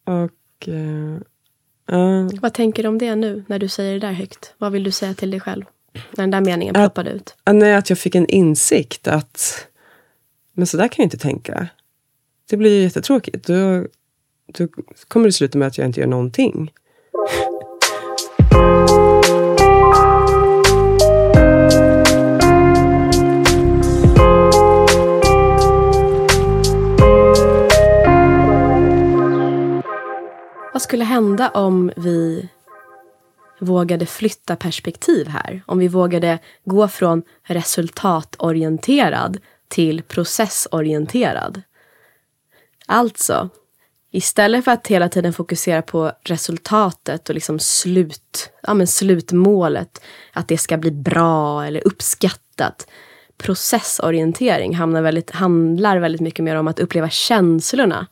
Och eh, ja. Vad tänker du om det nu när du säger det där högt? Vad vill du säga till dig själv? När den där meningen Att- ploppade ut. Nej, att jag fick en insikt att men så där kan jag inte tänka. Det blir ju jättetråkigt. Då, då kommer det sluta med att jag inte gör någonting. Vad skulle hända om vi vågade flytta perspektiv här? Om vi vågade gå från resultatorienterad till processorienterad. Alltså, istället för att hela tiden fokusera på resultatet och liksom slut, ja, men slutmålet, att det ska bli bra eller uppskattat. Processorientering hamnar väldigt, handlar väldigt mycket mer om att uppleva känslorna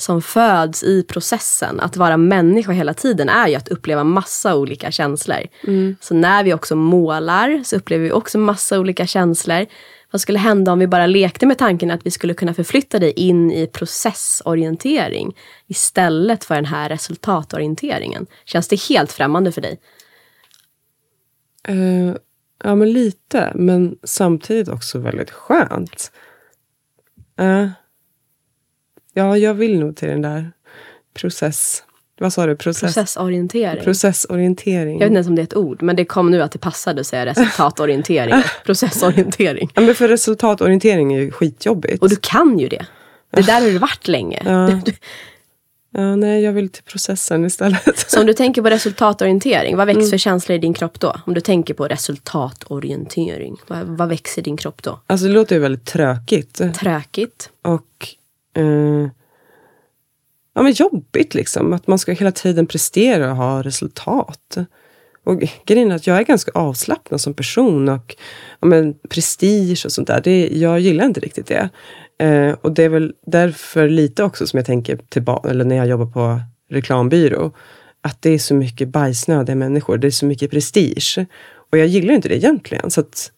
som föds i processen. Att vara människa hela tiden är ju att uppleva massa olika känslor. Så när vi också målar så upplever vi också massa olika känslor. Vad skulle hända om vi bara lekte med tanken att vi skulle kunna förflytta dig in i processorientering istället för den här resultatorienteringen? Känns det helt främmande för dig? Eh, ja, men lite. Men samtidigt också väldigt skönt. Eh, ja, jag vill nog till den där process... Vad sa du? Process, Processorientering. processorientering. Jag vet inte ens om det är ett ord, men det kom nu att det passade att säga resultatorientering. Processorientering. Ja, men för resultatorientering är ju skitjobbigt. Och du kan ju det. Det där har du varit länge. Ja. Ja, nej, jag vill till processen istället. Så om du tänker på resultatorientering, vad Mm. växer för känslor i din kropp då? Om du tänker på resultatorientering, vad, vad växer i din kropp då? Alltså det låter ju väldigt tråkigt. Träkigt. Och eh, ja, men jobbigt liksom. Att man ska hela tiden prestera och ha resultat. Och grejen är att jag är ganska avslappnad som person. Och ja, men, prestige och sånt där. Det, jag gillar inte riktigt det. Eh, och det är väl därför lite också som jag tänker tillbaka, eller när jag jobbar på reklambyrå. Att det är så mycket bajsnödiga människor. Det är så mycket prestige. Och jag gillar inte det egentligen. Så att,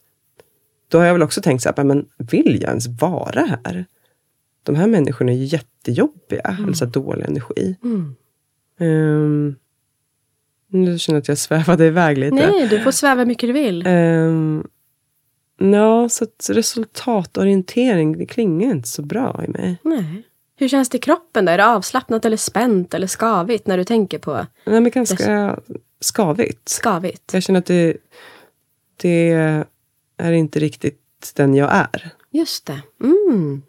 då har jag väl också tänkt så här, men vill jag ens vara här? De här människorna är ju jättejobbiga, eller så dålig energi. Mm. Um, nu känner jag att jag svävade iväg lite. Nej, du får sväva hur mycket du vill. Um, ja, så resultatorientering, det klingar inte så bra i mig. Nej. Hur känns det i kroppen då? Är det avslappnat eller spänt eller skavigt när du tänker på Nej, men ganska skavigt. skavigt? Jag känner att det, det är inte riktigt den jag är. Just det. Mm.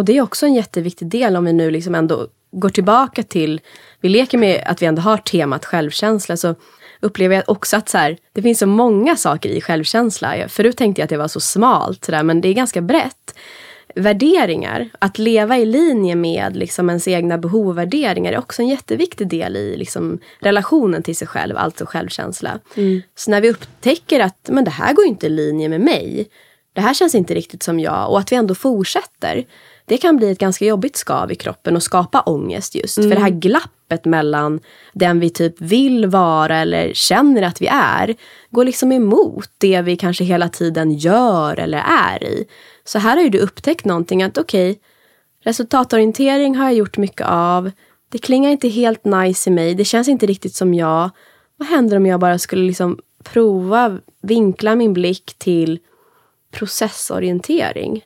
Och det är också en jätteviktig del om vi nu liksom ändå går tillbaka till, vi leker med att vi ändå har temat självkänsla, så upplever jag också att så här, det finns så många saker i självkänsla. Förut tänkte jag att det var så smalt, så där, men det är ganska brett. Värderingar, att leva i linje med liksom ens egna behov och värderingar är också en jätteviktig del i liksom relationen till sig själv, alltså självkänsla. Så när vi upptäcker att men det här går inte i linje med mig, det här känns inte riktigt som jag och att vi ändå fortsätter. Det kan bli ett ganska jobbigt skav i kroppen och skapa ångest just. För det här glappet mellan den vi typ vill vara eller känner att vi är går liksom emot det vi kanske hela tiden gör eller är i. Så här har ju du upptäckt någonting att okej, resultatorientering har jag gjort mycket av. Det klingar inte helt nice i mig. Det känns inte riktigt som jag. Vad händer om jag bara skulle liksom prova vinkla min blick till processorientering?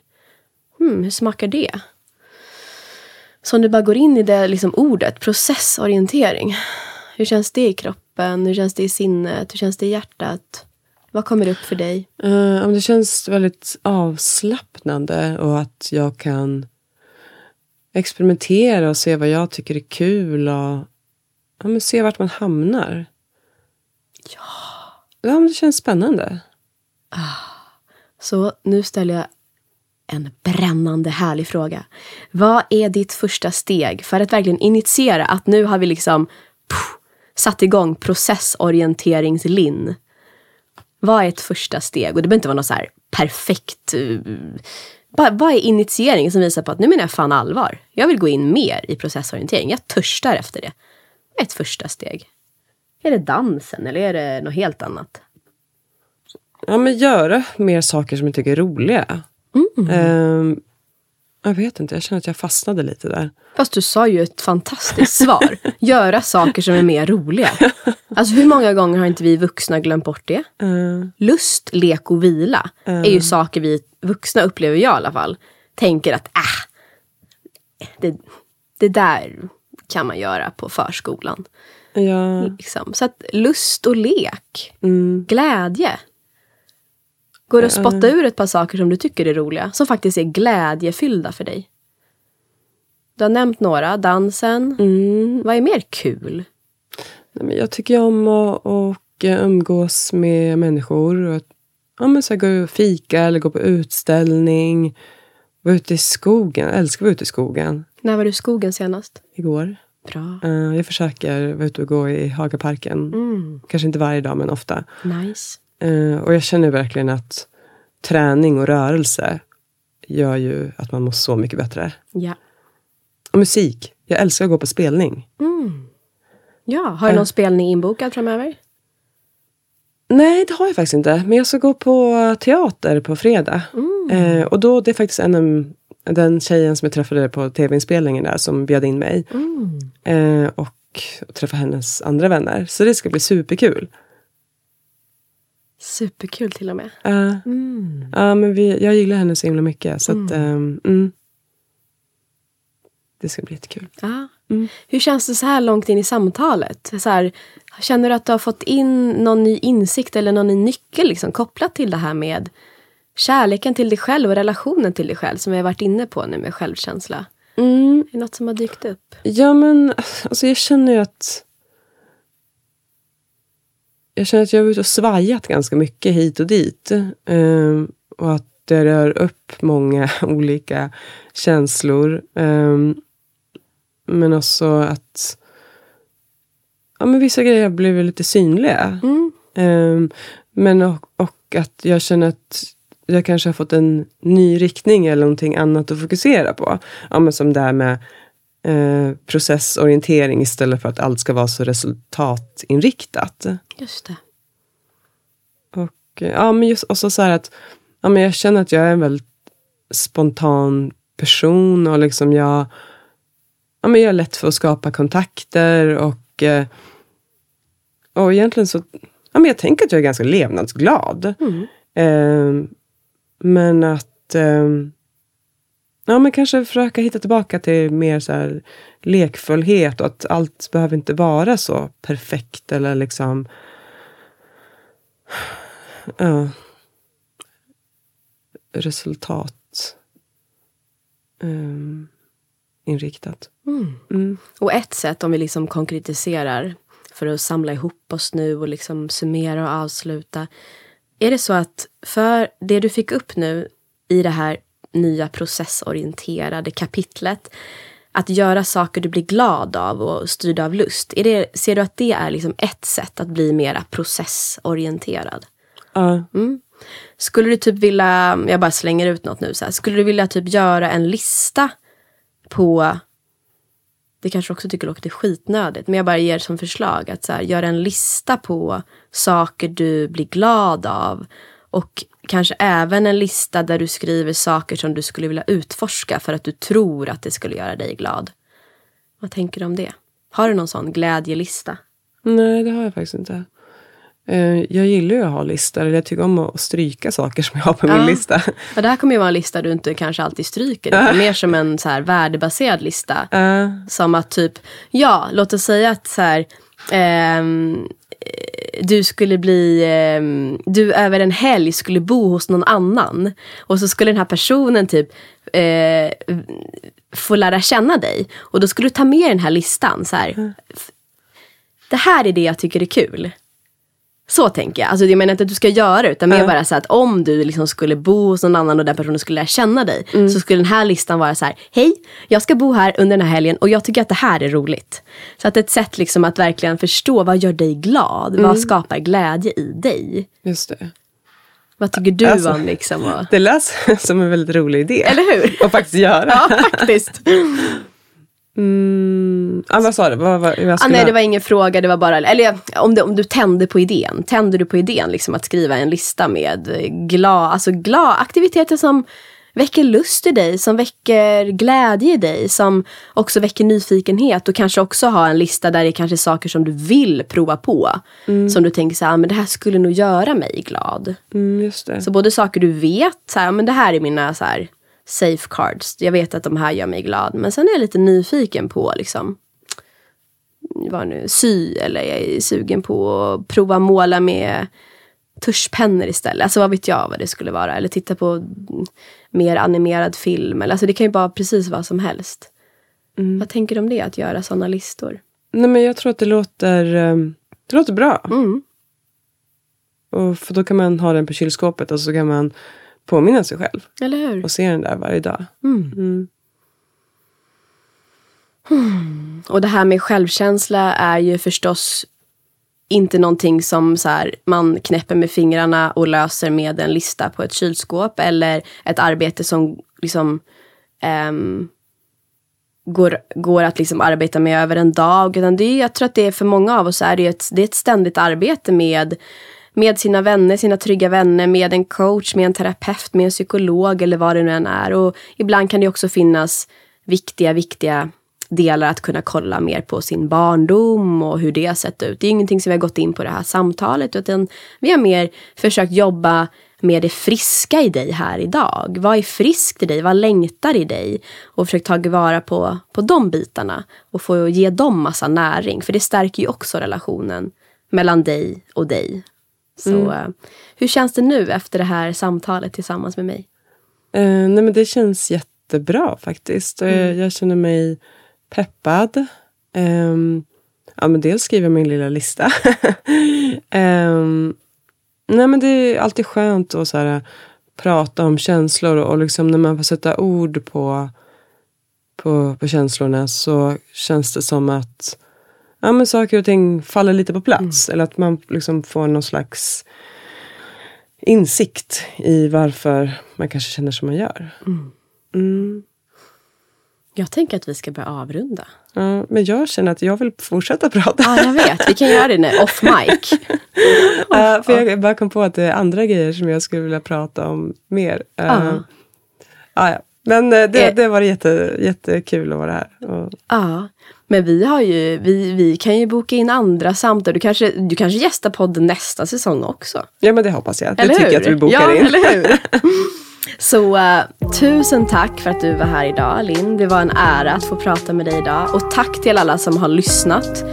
Hmm, hur smakar det? Så om du bara går in i det liksom ordet, processorientering. Hur känns det i kroppen? Hur känns det i sinnet? Hur känns det i hjärtat? Vad kommer upp för dig? Uh, det känns väldigt avslappnande och att jag kan experimentera och se vad jag tycker är kul och ja, men se vart man hamnar. Ja. Ja, men det känns spännande. Så nu ställer jag en brännande härlig fråga. Vad är ditt första steg för att verkligen initiera att nu har vi liksom pff, satt igång processorienteringslinn. Vad är ett första steg? Och det behöver inte vara något så här perfekt... Eh, vad är initiering som visar på att nu menar jag fan allvar. Jag vill gå in mer i processorientering. Jag törstar efter det. Vad är ett första steg? Är det dansen eller är det något helt annat? Ja, men göra mer saker som jag tycker är roliga. Mm. Um, jag vet inte, jag känner att jag fastnade lite där. Fast du sa ju ett fantastiskt svar. Göra saker som är mer roliga. Alltså hur många gånger har inte vi vuxna glömt bort det? Uh. Lust, lek och vila uh. är ju saker vi vuxna, upplever jag i alla fall, tänker att äh, det, det där kan man göra på förskolan. Ja. Liksom. Så att lust och lek, mm. glädje. Går det att spotta ur ett par saker som du tycker är roliga, som faktiskt är glädjefyllda för dig? Du har nämnt några, dansen. Mm. Vad är mer kul? Nej, men jag tycker om att och umgås med människor. Och, ja, men så här, gå och fika eller gå på utställning. Vara ute i skogen. Jag älskar att vara ute i skogen. När var du i skogen senast? Igår. Bra. Uh, jag försöker vara ute och gå i Hagaparken. Mm. Kanske inte varje dag, men ofta. Nice. Uh, och jag känner verkligen att träning och rörelse gör ju att man mår så mycket bättre. Ja. Och musik. Jag älskar att gå på spelning. Mm. Ja, har du uh. någon spelning inbokad framöver? Nej, det har jag faktiskt inte. Men jag ska gå på teater på fredag. Mm. Eh, och då, det är faktiskt en av den tjejen som jag träffade på tv-inspelningen där som bjöd in mig. Mm. Eh, och, och träffa hennes andra vänner. Så det ska bli superkul. Superkul till och med. Uh, mm. uh, men vi, jag gillar henne så himla mycket. Så att, um, mm. Det ska bli jättekul. Uh. Mm. Hur känns det så här långt in i samtalet? Så här, känner du att du har fått in någon ny insikt eller någon ny nyckel liksom, kopplat till det här med kärleken till dig själv och relationen till dig själv som vi har varit inne på nu med självkänsla? Mm. Är det något som har dykt upp? Ja, men alltså, jag känner ju att jag känner att jag har varit och svajat ganska mycket hit och dit. Um, och att det rör upp många olika känslor. Um, men också att ja, men vissa grejer har blivit lite synliga. Mm. Um, men och, och, att jag känner att jag kanske har fått en ny riktning eller någonting annat att fokusera på. Ja, men som det här med eh, processorientering istället för att allt ska vara så resultatinriktat. Just det. Och, ja, men just också så här att ja, men jag känner att jag är en väldigt spontan person och liksom jag, ja, men jag är lätt för att skapa kontakter och, eh, och egentligen så ja, men jag tänker att jag är ganska levnadsglad. Mm. Eh, men att eh, ja, men kanske försöka hitta tillbaka till mer så här lekfullhet och att allt behöver inte vara så perfekt eller liksom ja, resultat um, inriktat. Mm. Mm. Och ett sätt om vi liksom konkretiserar för att samla ihop oss nu och liksom summera och avsluta. Är det så att för det du fick upp nu i det här nya processorienterade kapitlet att göra saker du blir glad av och styrd av lust. Är det, ser du att det är liksom ett sätt att bli mera processorienterad? Ja. Mm. Skulle du typ vilja, jag bara slänger ut något nu, så här, skulle du vilja typ göra en lista på det kanske också tycker låter skitnödigt, men jag bara ger som förslag att så här, göra en lista på saker du blir glad av och kanske även en lista där du skriver saker som du skulle vilja utforska för att du tror att det skulle göra dig glad. Vad tänker du om det? Har du någon sån glädjelista? Nej, det har jag faktiskt inte. Eh, jag gillar ju att ha listor. Jag tycker om att stryka saker som jag har på ja. min lista. Och det här kommer ju vara en lista du inte kanske alltid stryker. Utan mer som en så här värdebaserad lista. Uh. Som att typ, ja, låt oss säga att så här, ehm, du skulle bli, eh, du över en helg skulle bo hos någon annan. Och så skulle den här personen typ eh, få lära känna dig. Och då skulle du ta med den här listan. Så här, mm. Det här är det jag tycker är kul. Så tänker jag. Alltså jag menar inte att du ska göra det utan mer Ja. bara så att om du liksom skulle bo hos någon annan och den personen skulle lära känna dig. Mm. Så skulle den här listan vara så här. Hej, jag ska bo här under den här helgen och jag tycker att det här är roligt. Så att ett sätt liksom att verkligen förstå vad gör dig glad? Mm. Vad skapar glädje i dig? Just det. Vad tycker du Alltså, om liksom? Och... Det lät som en väldigt rolig idé. Eller hur? Att faktiskt göra. Ja, faktiskt. Mm, ah, vad sa du? Vad, vad, jag Ah, nej, det var ingen fråga. Det var bara, eller om, det, om du tände på idén. Tänder du på idén liksom att skriva en lista med glad, alltså glad aktiviteter som väcker lust i dig, som väcker glädje i dig, som också väcker nyfikenhet och kanske också ha en lista där det kanske är saker som du vill prova på. Som du tänker så här, "Ah, men det här skulle nog göra mig glad. Mm, just det. Så både saker du vet, så här, men det här är mina så här, safecards. Jag vet att de här gör mig glad. Men sen är jag lite nyfiken på liksom, vad nu, sy eller jag är sugen på att prova måla med tuschpennor istället. Alltså vad vet jag vad det skulle vara. Eller titta på mm, mer animerad film. Eller, alltså det kan ju vara precis vad som helst. Vad tänker du om det, att göra sådana listor? Nej, men jag tror att det låter, eh, det låter bra. Mm. Och för då kan man ha den på kylskåpet och så kan man påminna sig själv. Eller hur? Och se den där varje dag. Mm. Och det här med självkänsla är ju förstås inte någonting som så här, man knäpper med fingrarna och löser med en lista på ett kylskåp eller ett arbete som liksom ehm, går, går att liksom arbeta med över en dag. Utan det jag tror att det är för många av oss är det ett, det är ett ständigt arbete med, med sina vänner, sina trygga vänner, med en coach, med en terapeut, med en psykolog eller vad det nu än är. Och ibland kan det också finnas viktiga, viktiga delar att kunna kolla mer på sin barndom och hur det har sett ut. Det är ingenting som vi har gått in på det här samtalet utan vi har mer försökt jobba med det friska i dig här idag. Vad är friskt i dig? Vad längtar i dig? Och försökt ta vara på, på de bitarna och få ge dem massa näring. För det stärker ju också relationen mellan dig och dig. Så eh, hur känns det nu efter det här samtalet tillsammans med mig? Eh, nej, men det känns jättebra faktiskt. Och jag, känner mig peppad. Ehm, ja, men dels skriver jag min lilla lista. Ehm, nej, men det är alltid skönt att så här, prata om känslor och liksom när man får sätta ord på, på, på känslorna så känns det som att ja, men saker och ting faller lite på plats. Eller att man liksom får någon slags insikt i varför man kanske känner som man gör. Mm. Jag tänker att vi ska börja avrunda. Ja, men jag känner att jag vill fortsätta prata. Ja, jag vet. Vi kan göra det nu, off mic. Ja, för jag bara kom på att det är andra grejer som jag skulle vilja prata om mer. Uh, Ja. ja. Men eh, det, Eh. det var jätte, jättekul att vara här. Ja, men vi har ju, vi, vi kan ju boka in andra samtal. Du kanske, du kanske gästar podden nästa säsong också. ja, men det hoppas jag. Det Eller tycker hur? jag att vi bokar ja, in. eller hur? Så eh, tusen tack för att du var här idag Linn. Det var en ära att få prata med dig idag. Och tack till alla som har lyssnat.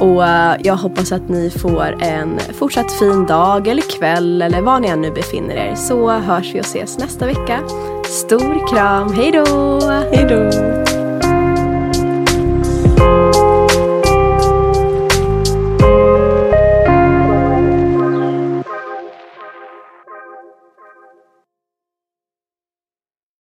Och eh, jag hoppas att ni får en fortsatt fin dag eller kväll eller var ni än nu befinner er. Så hörs vi och ses nästa vecka. Stor kram, hej då! Hej då! Bye.